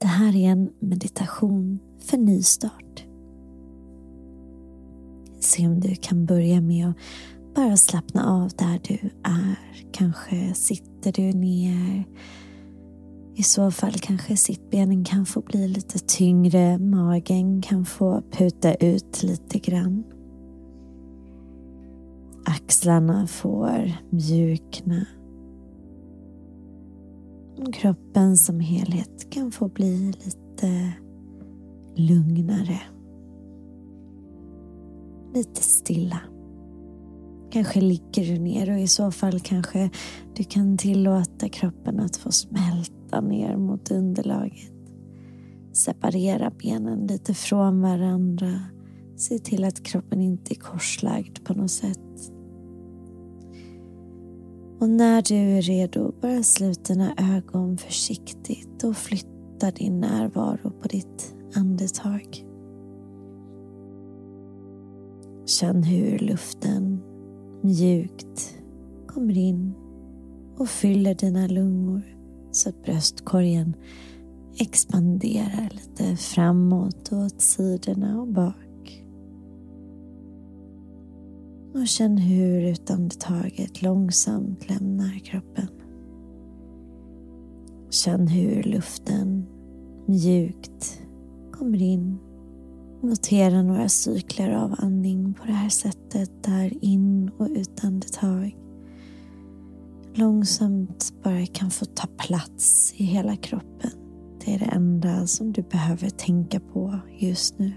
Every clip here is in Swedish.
Det här är en meditation för nystart. Se om du kan börja med att bara slappna av där du är. Kanske sitter du ner. I så fall kanske sittbenen kan få bli lite tyngre. Magen kan få puta ut lite grann. Axlarna får mjukna. Kroppen som helhet kan få bli lite lugnare. Lite stilla. Kanske ligger du ner och i så fall kanske du kan tillåta kroppen att få smälta ner mot underlaget. Separera benen lite från varandra. Se till att kroppen inte är korslagd på något sätt. Och när du är redo, bara slut dina ögon försiktigt och flytta din närvaro på ditt andetag. Känn hur luften mjukt kommer in och fyller dina lungor så att bröstkorgen expanderar lite framåt och åt sidorna och bak. Och känn hur utandetaget långsamt lämnar kroppen. Känn hur luften mjukt kommer in Notera några cykler av andning på det här sättet där in och utandetag långsamt bara kan få ta plats i hela kroppen. Det är det enda som du behöver tänka på just nu.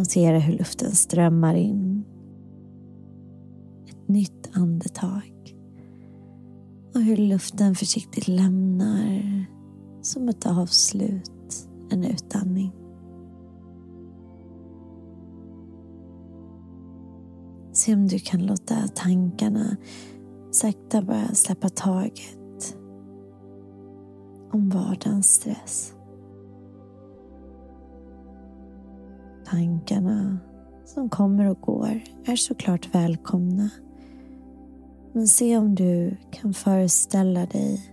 Notera hur luften strömmar in. Ett nytt andetag. Och hur luften försiktigt lämnar som ett avslut, en utandning. Se om du kan låta tankarna sakta bara släppa taget om vardagens stress. Tankarna som kommer och går är såklart välkomna. Men se om du kan föreställa dig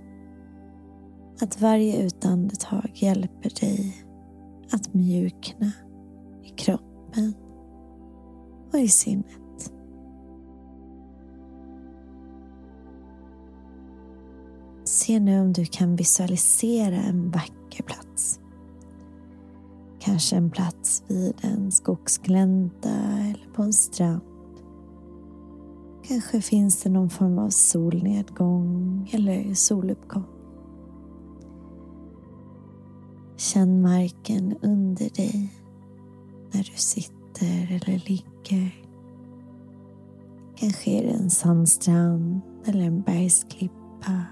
att varje utandetag hjälper dig att mjukna i kroppen och i sinnet. Se nu om du kan visualisera en vacker plats. Kanske en plats vid en skogsglänta eller på en strand. Kanske finns det någon form av solnedgång eller soluppgång. Känn marken under dig när du sitter eller ligger. Kanske är det en sandstrand eller en bergsklippa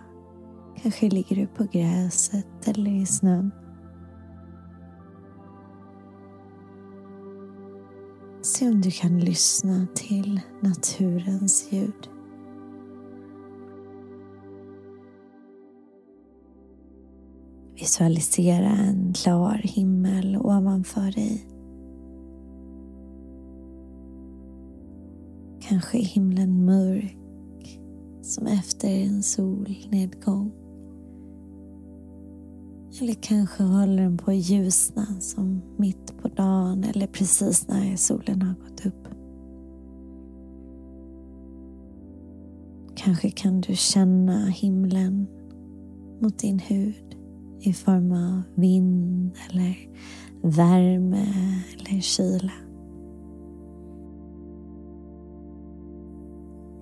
Kanske ligger du på gräset eller i snön. Se om du kan lyssna till naturens ljud. Visualisera en klar himmel ovanför dig. Kanske är himlen mörk som efter en solnedgång. Eller kanske håller den på att ljusna som mitt på dagen eller precis när solen har gått upp. Kanske kan du känna himlen mot din hud i form av vind eller värme eller kyla.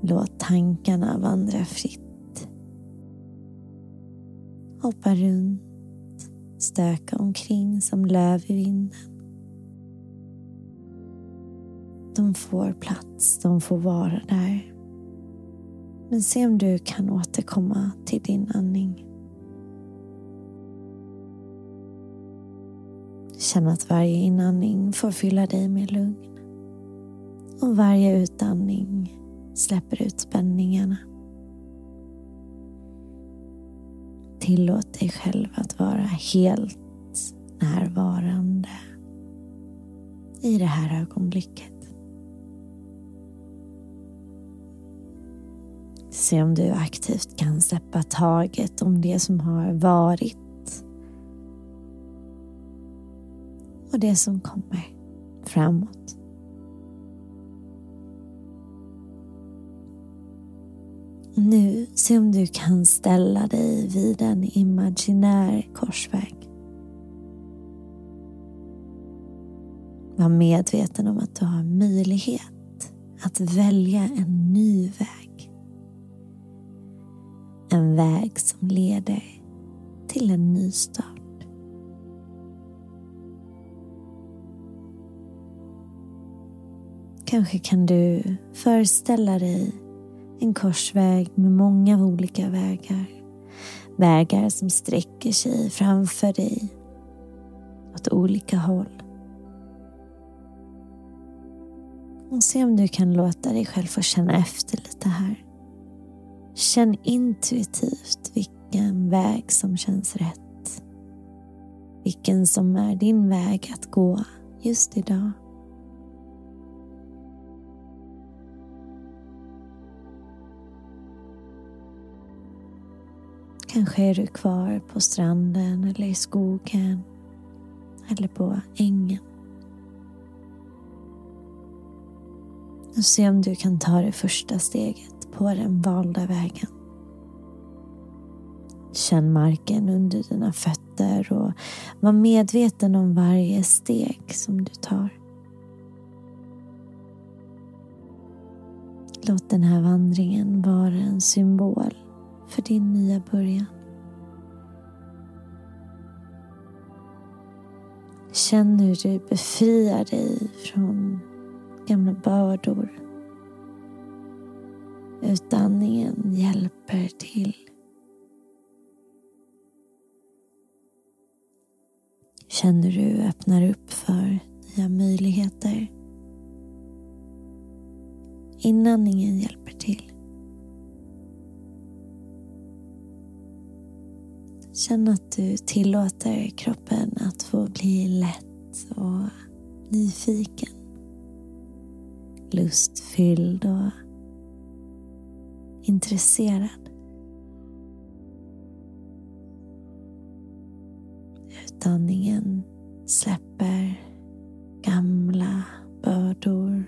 Låt tankarna vandra fritt. Hoppa runt stöka omkring som löv i vinden. De får plats, de får vara där. Men se om du kan återkomma till din andning. Känn att varje inandning får fylla dig med lugn. Och varje utandning släpper ut spänningarna. Tillåt dig själv att vara helt närvarande i det här ögonblicket. Se om du aktivt kan släppa taget om det som har varit och det som kommer framåt. Nu, se om du kan ställa dig vid en imaginär korsväg. Var medveten om att du har möjlighet att välja en ny väg. En väg som leder till en ny start. Kanske kan du föreställa dig en korsväg med många olika vägar. Vägar som sträcker sig framför dig åt olika håll. Och se om du kan låta dig själv få känna efter lite här. Känn intuitivt vilken väg som känns rätt. Vilken som är din väg att gå just idag. Kanske är du kvar på stranden eller i skogen eller på ängen. Och se om du kan ta det första steget på den valda vägen. Känn marken under dina fötter och var medveten om varje steg som du tar. Låt den här vandringen vara en symbol för din nya början. Känn hur du befriar dig från gamla bördor. Utandningen hjälper till. Känner du öppnar upp för nya möjligheter. Inandningen hjälper till. Känn att du tillåter kroppen att få bli lätt och nyfiken. Lustfylld och intresserad. Utandningen släpper gamla bördor,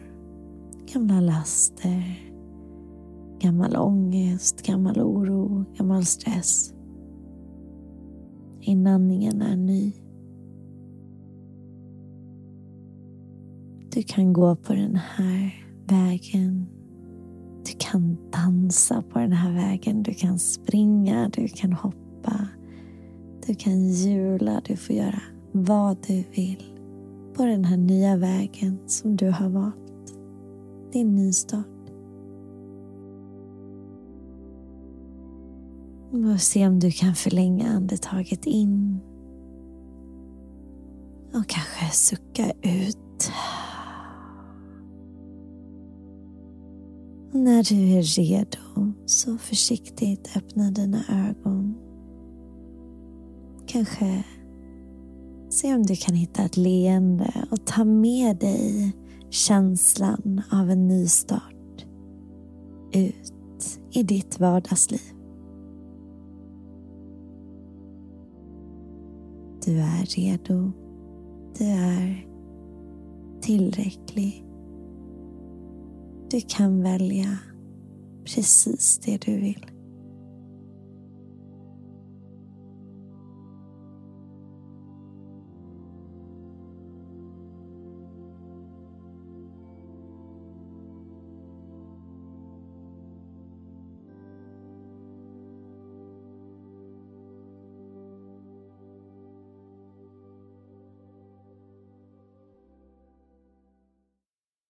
gamla laster, gammal ångest, gammal oro, gammal stress. Inandningen är ny. Du kan gå på den här vägen. Du kan dansa på den här vägen. Du kan springa, du kan hoppa. Du kan jula, du får göra vad du vill på den här nya vägen som du har valt. Din nystart. Och se om du kan förlänga andetaget in. Och kanske sucka ut. Och när du är redo, så försiktigt öppna dina ögon. Kanske se om du kan hitta ett leende och ta med dig känslan av en ny start ut i ditt vardagsliv. Du är redo. Du är tillräcklig. Du kan välja precis det du vill.